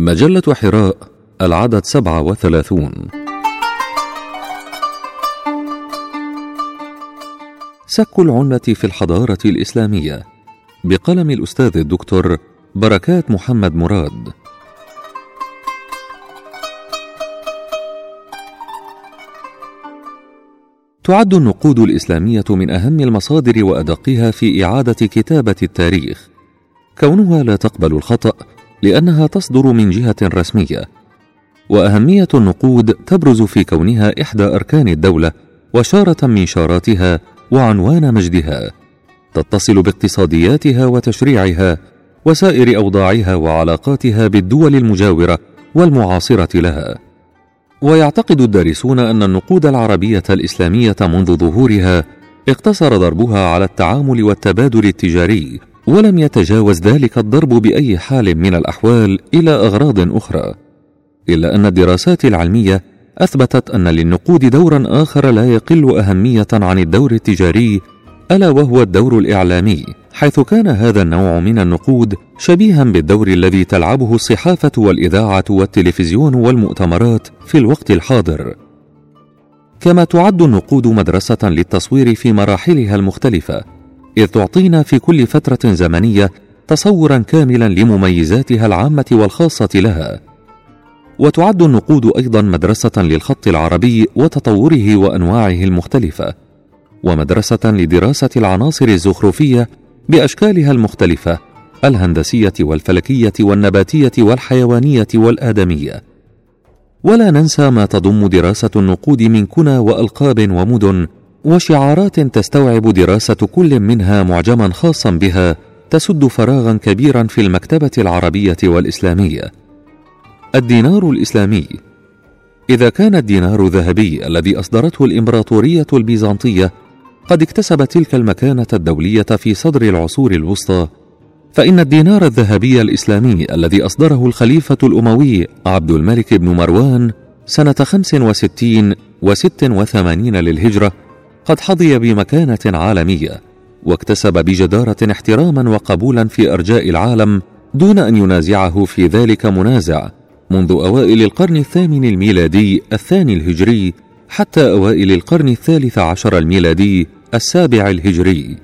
مجلة حراء العدد سبعة وثلاثون. سك العنة في الحضارة الإسلامية. بقلم الأستاذ الدكتور بركات محمد مراد. تعد النقود الإسلامية من أهم المصادر وأدقها في إعادة كتابة التاريخ. كونها لا تقبل الخطأ لأنها تصدر من جهة رسمية. وأهمية النقود تبرز في كونها إحدى أركان الدولة وشارة من شاراتها وعنوان مجدها. تتصل باقتصادياتها وتشريعها وسائر أوضاعها وعلاقاتها بالدول المجاورة والمعاصرة لها. ويعتقد الدارسون أن النقود العربية الإسلامية منذ ظهورها اقتصر ضربها على التعامل والتبادل التجاري ولم يتجاوز ذلك الضرب بأي حال من الأحوال إلى أغراض أخرى إلا أن الدراسات العلمية أثبتت أن للنقود دورا آخر لا يقل أهمية عن الدور التجاري ألا وهو الدور الإعلامي حيث كان هذا النوع من النقود شبيها بالدور الذي تلعبه الصحافة والإذاعة والتلفزيون والمؤتمرات في الوقت الحاضر. كما تعد النقود مدرسة للتصوير في مراحلها المختلفة إذ تعطينا في كل فترة زمنية تصورا كاملا لمميزاتها العامة والخاصة لها. وتعد النقود أيضا مدرسة للخط العربي وتطوره وأنواعه المختلفة ومدرسة لدراسة العناصر الزخرفية بأشكالها المختلفة الهندسية والفلكية والنباتية والحيوانية والآدمية. ولا ننسى ما تضم دراسة النقود من كنى وألقاب ومدن وشعارات تستوعب دراسة كل منها معجما خاصا بها تسد فراغا كبيرا في المكتبة العربية والإسلامية. الدينار الإسلامي. إذا كان الدينار الذهبي الذي أصدرته الإمبراطورية البيزنطية قد اكتسب تلك المكانة الدولية في صدر العصور الوسطى فإن الدينار الذهبي الإسلامي الذي أصدره الخليفة الأموي عبد الملك بن مروان سنة خمس وستين وست وثمانين للهجرة قد حظي بمكانة عالمية واكتسب بجدارة احتراما وقبولا في أرجاء العالم دون أن ينازعه في ذلك منازع منذ أوائل القرن الثامن الميلادي الثاني الهجري حتى أوائل القرن الثالث عشر الميلادي السابع الهجري.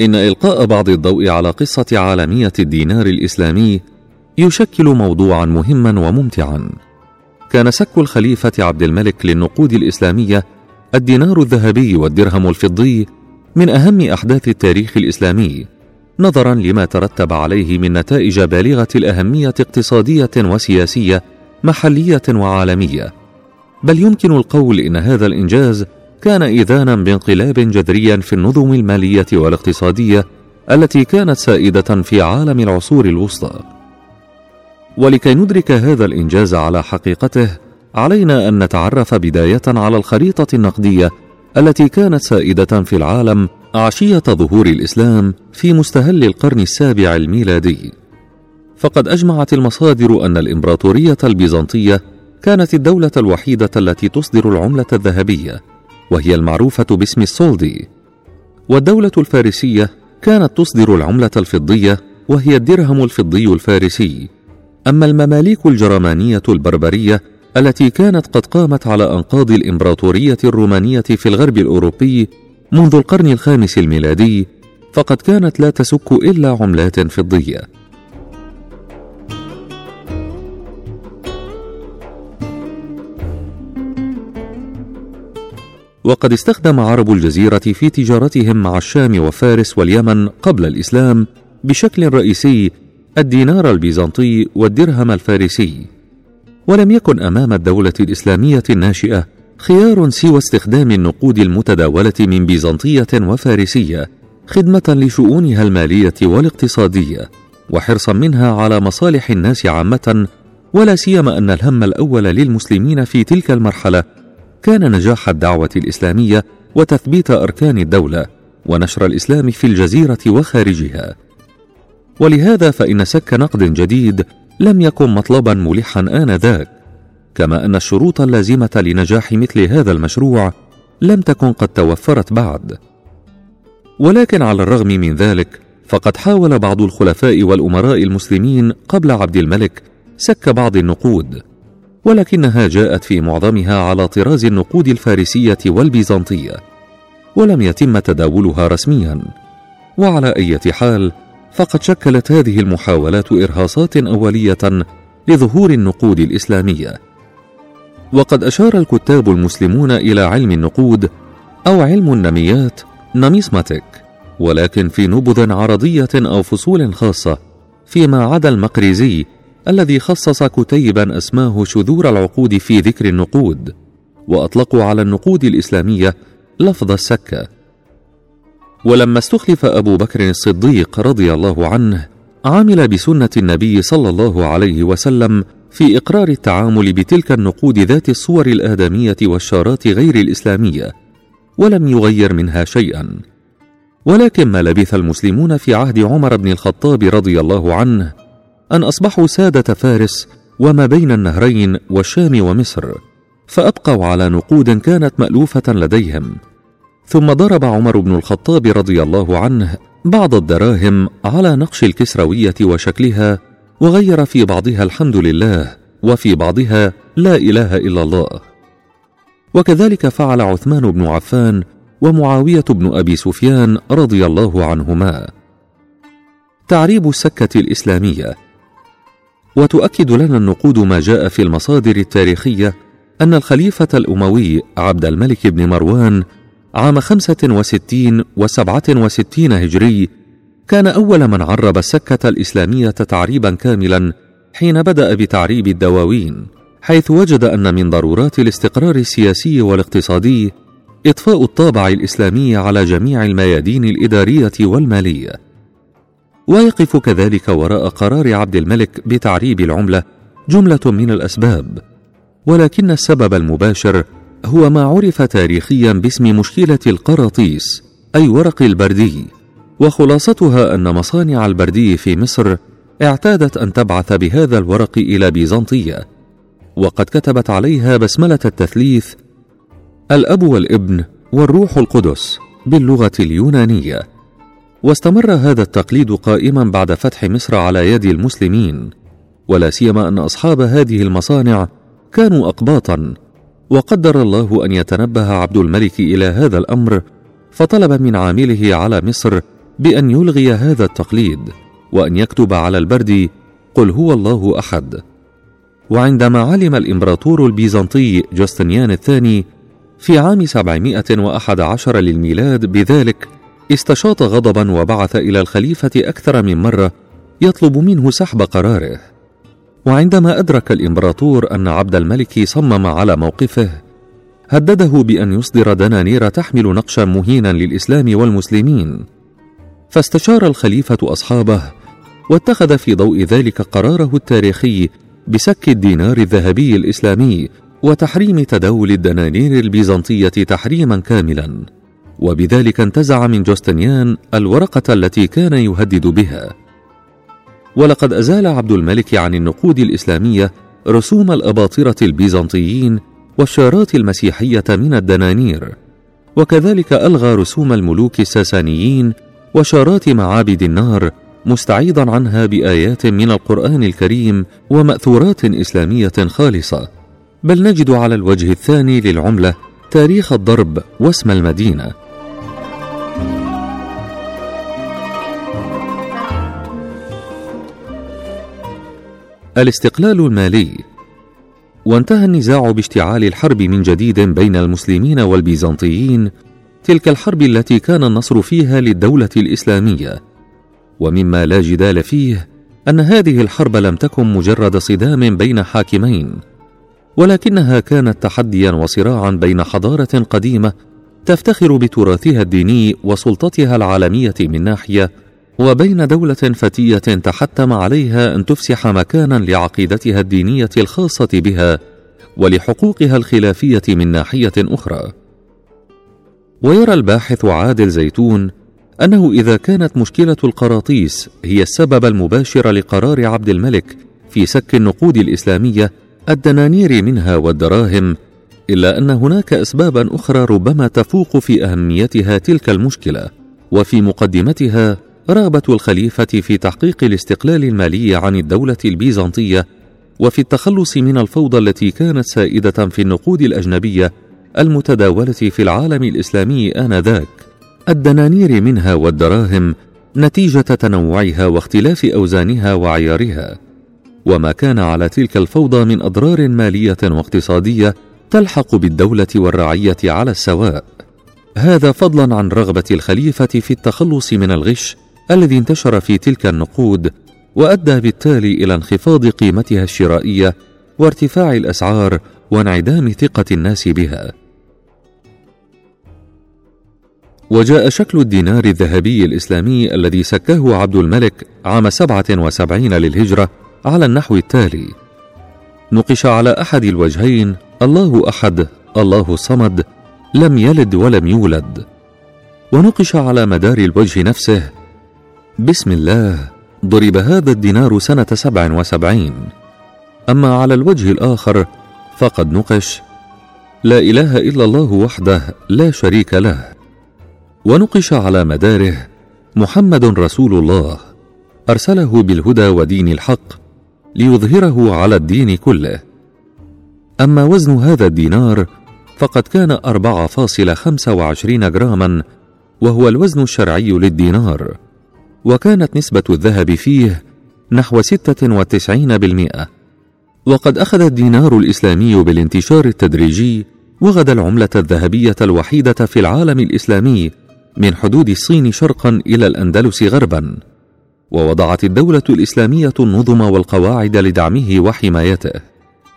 إن إلقاء بعض الضوء على قصة عالمية الدينار الإسلامي يشكل موضوعا مهما وممتعا. كان سك الخليفة عبد الملك للنقود الإسلامية الدينار الذهبي والدرهم الفضي من أهم أحداث التاريخ الإسلامي نظرا لما ترتب عليه من نتائج بالغة الأهمية اقتصادية وسياسية محلية وعالمية. بل يمكن القول إن هذا الإنجاز كان اذانا بانقلاب جذري في النظم المالية والاقتصادية التي كانت سائدة في عالم العصور الوسطى. ولكي ندرك هذا الإنجاز على حقيقته علينا أن نتعرف بداية على الخريطة النقدية التي كانت سائدة في العالم عشية ظهور الإسلام في مستهل القرن السابع الميلادي. فقد أجمعت المصادر أن الإمبراطورية البيزنطية كانت الدولة الوحيدة التي تصدر العملة الذهبية وهي المعروفة باسم السولدي. والدولة الفارسية كانت تصدر العملة الفضية وهي الدرهم الفضي الفارسي. أما المماليك الجرمانية البربرية التي كانت قد قامت على أنقاض الإمبراطورية الرومانية في الغرب الأوروبي منذ القرن الخامس الميلادي فقد كانت لا تسك إلا عملات فضية. وقد استخدم عرب الجزيرة في تجارتهم مع الشام وفارس واليمن قبل الإسلام بشكل رئيسي الدينار البيزنطي والدرهم الفارسي. ولم يكن أمام الدولة الإسلامية الناشئة خيار سوى استخدام النقود المتداولة من بيزنطية وفارسية خدمة لشؤونها المالية والاقتصادية وحرصا منها على مصالح الناس عامة ولا سيما أن الهم الأول للمسلمين في تلك المرحلة كان نجاح الدعوة الإسلامية وتثبيت أركان الدولة ونشر الإسلام في الجزيرة وخارجها. ولهذا فإن سك نقد جديد لم يكن مطلبا ملحا آنذاك كما أن الشروط اللازمة لنجاح مثل هذا المشروع لم تكن قد توفرت بعد. ولكن على الرغم من ذلك فقد حاول بعض الخلفاء والأمراء المسلمين قبل عبد الملك سك بعض النقود ولكنها جاءت في معظمها على طراز النقود الفارسية والبيزنطية ولم يتم تداولها رسميا. وعلى أي حال فقد شكلت هذه المحاولات إرهاصات أولية لظهور النقود الإسلامية. وقد أشار الكتاب المسلمون إلى علم النقود أو علم النميات نميسماتيك ولكن في نبذ عرضية أو فصول خاصة فيما عدا المقريزي الذي خصص كتيبا أسماه شذور العقود في ذكر النقود وأطلقوا على النقود الإسلامية لفظ السكة. ولما استخلف أبو بكر الصديق رضي الله عنه عمل بسنة النبي صلى الله عليه وسلم في إقرار التعامل بتلك النقود ذات الصور الآدمية والشارات غير الإسلامية ولم يغير منها شيئا. ولكن ما لبث المسلمون في عهد عمر بن الخطاب رضي الله عنه أن أصبحوا سادة فارس وما بين النهرين والشام ومصر فأبقوا على نقود كانت مألوفة لديهم. ثم ضرب عمر بن الخطاب رضي الله عنه بعض الدراهم على نقش الكسروية وشكلها وغير في بعضها الحمد لله وفي بعضها لا إله إلا الله. وكذلك فعل عثمان بن عفان ومعاوية بن أبي سفيان رضي الله عنهما. تعريب السكة الإسلامية. وتؤكد لنا النقود ما جاء في المصادر التاريخية أن الخليفة الأموي عبد الملك بن مروان عام خمسة وستين وسبعة وستين هجري كان أول من عرب السكة الإسلامية تعريبا كاملا حين بدأ بتعريب الدواوين حيث وجد أن من ضرورات الاستقرار السياسي والاقتصادي إضفاء الطابع الإسلامي على جميع الميادين الإدارية والمالية. ويقف كذلك وراء قرار عبد الملك بتعريب العملة جملة من الأسباب ولكن السبب المباشر هو ما عرف تاريخيا باسم مشكلة القراطيس أي ورق البردي. وخلاصتها أن مصانع البردي في مصر اعتادت أن تبعث بهذا الورق إلى بيزنطية. وقد كتبت عليها بسملة التثليث الأب والابن والروح القدس باللغة اليونانية. واستمر هذا التقليد قائما بعد فتح مصر على يد المسلمين. ولا سيما أن أصحاب هذه المصانع كانوا اقباطا وقدر الله أن يتنبه عبد الملك إلى هذا الأمر فطلب من عامله على مصر بأن يلغي هذا التقليد وأن يكتب على البرد قل هو الله أحد وعندما علم الإمبراطور البيزنطي جوستنيان الثاني في عام 711 للميلاد بذلك استشاط غضبا وبعث إلى الخليفة أكثر من مرة يطلب منه سحب قراره. وعندما أدرك الإمبراطور أن عبد الملك صمم على موقفه هدده بأن يصدر دنانير تحمل نقشا مهينا للإسلام والمسلمين. فاستشار الخليفة أصحابه واتخذ في ضوء ذلك قراره التاريخي بسك الدينار الذهبي الإسلامي وتحريم تداول الدنانير البيزنطية تحريما كاملا. وبذلك انتزع من جوستنيان الورقة التي كان يهدد بها. ولقد أزال عبد الملك عن النقود الإسلامية رسوم الأباطرة البيزنطيين والشارات المسيحية من الدنانير. وكذلك ألغى رسوم الملوك الساسانيين وشارات معابد النار مستعيضا عنها بآيات من القرآن الكريم ومأثورات إسلامية خالصة. بل نجد على الوجه الثاني للعملة تاريخ الضرب واسم المدينة. الاستقلال المالي. وانتهى النزاع باشتعال الحرب من جديد بين المسلمين والبيزنطيين تلك الحرب التي كان النصر فيها للدولة الإسلامية. ومما لا جدال فيه أن هذه الحرب لم تكن مجرد صدام بين حاكمين ولكنها كانت تحديا وصراعا بين حضارة قديمة تفتخر بتراثها الديني وسلطتها العالمية من ناحية وبين دولة فتية تحتم عليها أن تفسح مكانا لعقيدتها الدينية الخاصة بها ولحقوقها الخلافية من ناحية أخرى. ويرى الباحث عادل زيتون أنه إذا كانت مشكلة القراطيس هي السبب المباشر لقرار عبد الملك في سك النقود الإسلامية الدنانير منها والدراهم إلا أن هناك أسبابا أخرى ربما تفوق في أهميتها تلك المشكلة وفي مقدمتها رغبة الخليفة في تحقيق الاستقلال المالي عن الدولة البيزنطية وفي التخلص من الفوضى التي كانت سائدة في النقود الأجنبية المتداولة في العالم الإسلامي آنذاك. الدنانير منها والدراهم نتيجة تنوعها واختلاف أوزانها وعيارها. وما كان على تلك الفوضى من أضرار مالية واقتصادية تلحق بالدولة والرعية على السواء. هذا فضلا عن رغبة الخليفة في التخلص من الغش الذي انتشر في تلك النقود وأدى بالتالي إلى انخفاض قيمتها الشرائية وارتفاع الأسعار وانعدام ثقة الناس بها. وجاء شكل الدينار الذهبي الإسلامي الذي سكه عبد الملك عام سبعة وسبعين للهجرة على النحو التالي. نقش على أحد الوجهين الله أحد الله الصمد لم يلد ولم يولد. ونقش على مدار الوجه نفسه بسم الله. ضرب هذا الدينار سنة سبع وسبعين. أما على الوجه الآخر فقد نقش. لا إله إلا الله وحده لا شريك له. ونقش على مداره محمد رسول الله. أرسله بالهدى ودين الحق ليظهره على الدين كله. أما وزن هذا الدينار فقد كان أربعة فاصل خمسة وعشرين جراما وهو الوزن الشرعي للدينار. وكانت نسبة الذهب فيه نحو ستة وتسعين بالمئة. وقد أخذ الدينار الإسلامي بالانتشار التدريجي وغدا العملة الذهبية الوحيدة في العالم الإسلامي من حدود الصين شرقا إلى الأندلس غربا. ووضعت الدولة الإسلامية النظم والقواعد لدعمه وحمايته.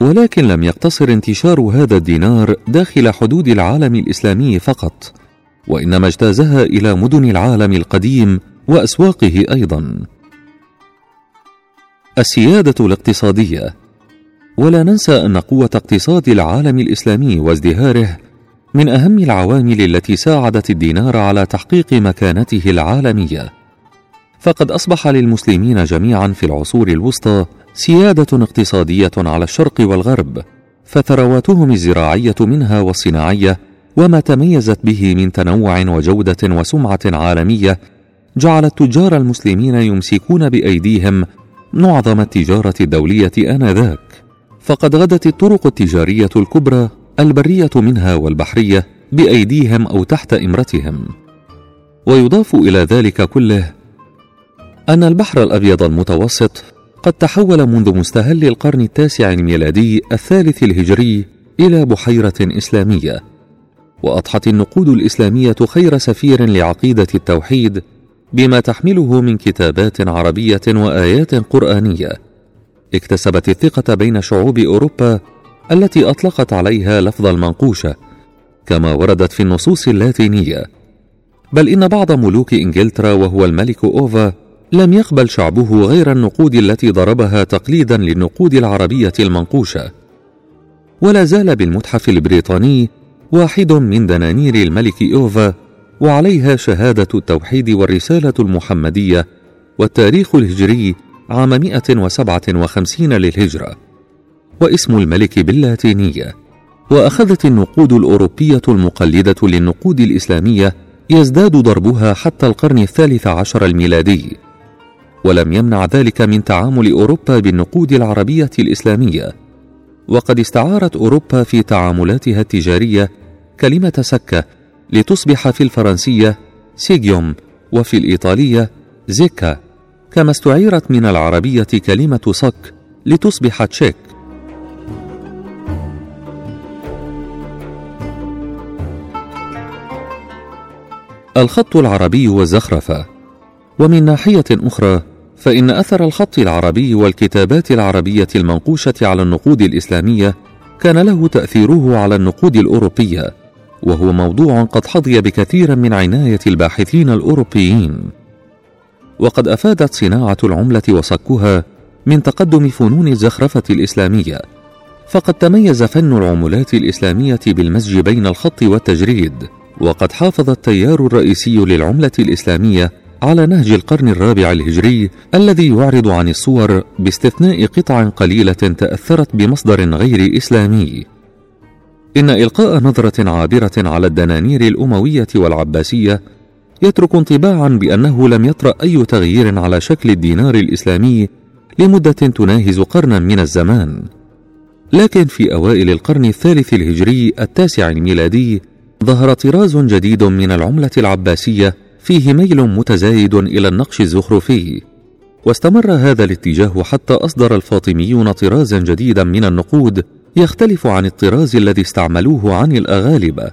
ولكن لم يقتصر انتشار هذا الدينار داخل حدود العالم الإسلامي فقط وإنما اجتازها إلى مدن العالم القديم وأسواقه أيضا. السيادة الاقتصادية. ولا ننسى أن قوة اقتصاد العالم الإسلامي وازدهاره من أهم العوامل التي ساعدت الدينار على تحقيق مكانته العالمية. فقد أصبح للمسلمين جميعا في العصور الوسطى سيادة اقتصادية على الشرق والغرب فثرواتهم الزراعية منها والصناعية وما تميزت به من تنوع وجودة وسمعة عالمية جعل التجار المسلمين يمسكون بأيديهم معظم التجارة الدولية آنذاك. فقد غدت الطرق التجارية الكبرى البرية منها والبحرية بأيديهم أو تحت إمرتهم. ويضاف إلى ذلك كله أن البحر الأبيض المتوسط قد تحول منذ مستهل القرن التاسع الميلادي الثالث الهجري إلى بحيرة إسلامية. وأضحت النقود الإسلامية خير سفير لعقيدة التوحيد بما تحمله من كتابات عربية وآيات قرآنية. اكتسبت الثقة بين شعوب أوروبا التي أطلقت عليها لفظ المنقوشة كما وردت في النصوص اللاتينية. بل إن بعض ملوك إنجلترا وهو الملك أوفا لم يقبل شعبه غير النقود التي ضربها تقليدا للنقود العربية المنقوشة. ولا زال بالمتحف البريطاني واحد من دنانير الملك أوفا وعليها شهادة التوحيد والرسالة المحمدية والتاريخ الهجري عام 157 للهجرة واسم الملك باللاتينية. وأخذت النقود الأوروبية المقلدة للنقود الإسلامية يزداد ضربها حتى القرن الثالث عشر الميلادي. ولم يمنع ذلك من تعامل أوروبا بالنقود العربية الإسلامية. وقد استعارت أوروبا في تعاملاتها التجارية كلمة سكة لتصبح في الفرنسية سيجيوم وفي الإيطالية زيكا. كما استعيرت من العربية كلمة صك لتصبح تشيك. الخط العربي والزخرفة. ومن ناحية أخرى فإن أثر الخط العربي والكتابات العربية المنقوشة على النقود الإسلامية كان له تأثيره على النقود الأوروبية. وهو موضوع قد حظي بكثير من عناية الباحثين الأوروبيين. وقد أفادت صناعة العملة وصكها من تقدم فنون الزخرفة الإسلامية فقد تميز فن العملات الإسلامية بالمزج بين الخط والتجريد وقد حافظ التيار الرئيسي للعملة الإسلامية على نهج القرن الرابع الهجري الذي يعرض عن الصور باستثناء قطع قليلة تأثرت بمصدر غير إسلامي. إن إلقاء نظرة عابرة على الدنانير الأموية والعباسية يترك انطباعا بأنه لم يطرأ أي تغيير على شكل الدينار الإسلامي لمدة تناهز قرنا من الزمان. لكن في أوائل القرن الثالث الهجري التاسع الميلادي ظهر طراز جديد من العملة العباسية فيه ميل متزايد إلى النقش الزخرفي. واستمر هذا الاتجاه حتى أصدر الفاطميون طرازا جديدا من النقود يختلف عن الطراز الذي استعملوه عن الأغالبة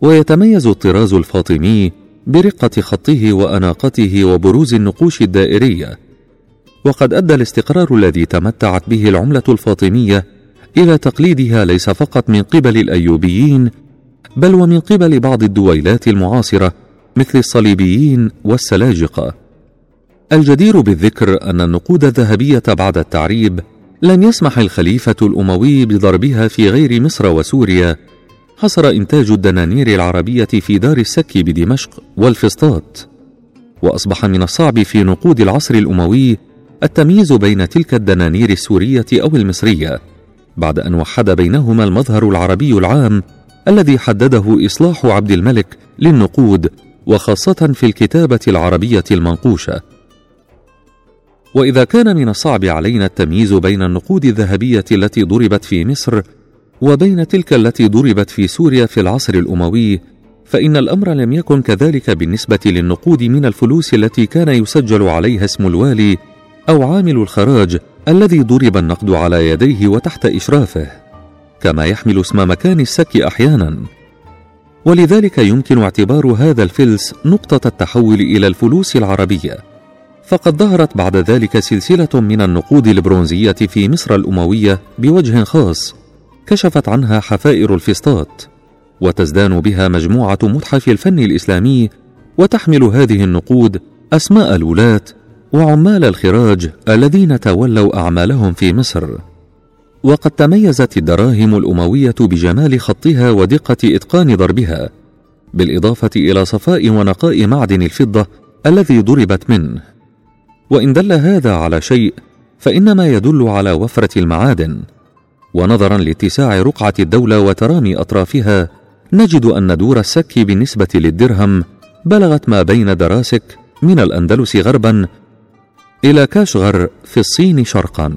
ويتميز الطراز الفاطمي برقة خطه وأناقته وبروز النقوش الدائرية. وقد أدى الاستقرار الذي تمتعت به العملة الفاطمية إلى تقليدها ليس فقط من قبل الأيوبيين بل ومن قبل بعض الدويلات المعاصرة مثل الصليبيين والسلاجقة. الجدير بالذكر أن النقود الذهبية بعد التعريب لم يسمح الخليفة الأموي بضربها في غير مصر وسوريا حصر إنتاج الدنانير العربية في دار السك بدمشق والفسطاط. وأصبح من الصعب في نقود العصر الأموي التمييز بين تلك الدنانير السورية أو المصرية بعد أن وحد بينهما المظهر العربي العام الذي حدده إصلاح عبد الملك للنقود وخاصة في الكتابة العربية المنقوشة. وإذا كان من الصعب علينا التمييز بين النقود الذهبية التي ضربت في مصر وبين تلك التي ضربت في سوريا في العصر الأموي فإن الأمر لم يكن كذلك بالنسبة للنقود من الفلوس التي كان يسجل عليها اسم الوالي أو عامل الخراج الذي ضرب النقد على يديه وتحت إشرافه كما يحمل اسم مكان السك أحيانا. ولذلك يمكن اعتبار هذا الفلس نقطة التحول إلى الفلوس العربية. فقد ظهرت بعد ذلك سلسلة من النقود البرونزية في مصر الأموية بوجه خاص كشفت عنها حفائر الفسطاط وتزدان بها مجموعة متحف الفن الإسلامي وتحمل هذه النقود أسماء الولاة وعمال الخراج الذين تولوا أعمالهم في مصر. وقد تميزت الدراهم الأموية بجمال خطها ودقة إتقان ضربها بالإضافة إلى صفاء ونقاء معدن الفضة الذي ضربت منه. وإن دل هذا على شيء فإنما يدل على وفرة المعادن. ونظرا لاتساع رقعة الدولة وترامي أطرافها نجد أن دور السك بالنسبة للدرهم بلغت ما بين دراسك من الأندلس غربا إلى كاشغر في الصين شرقا.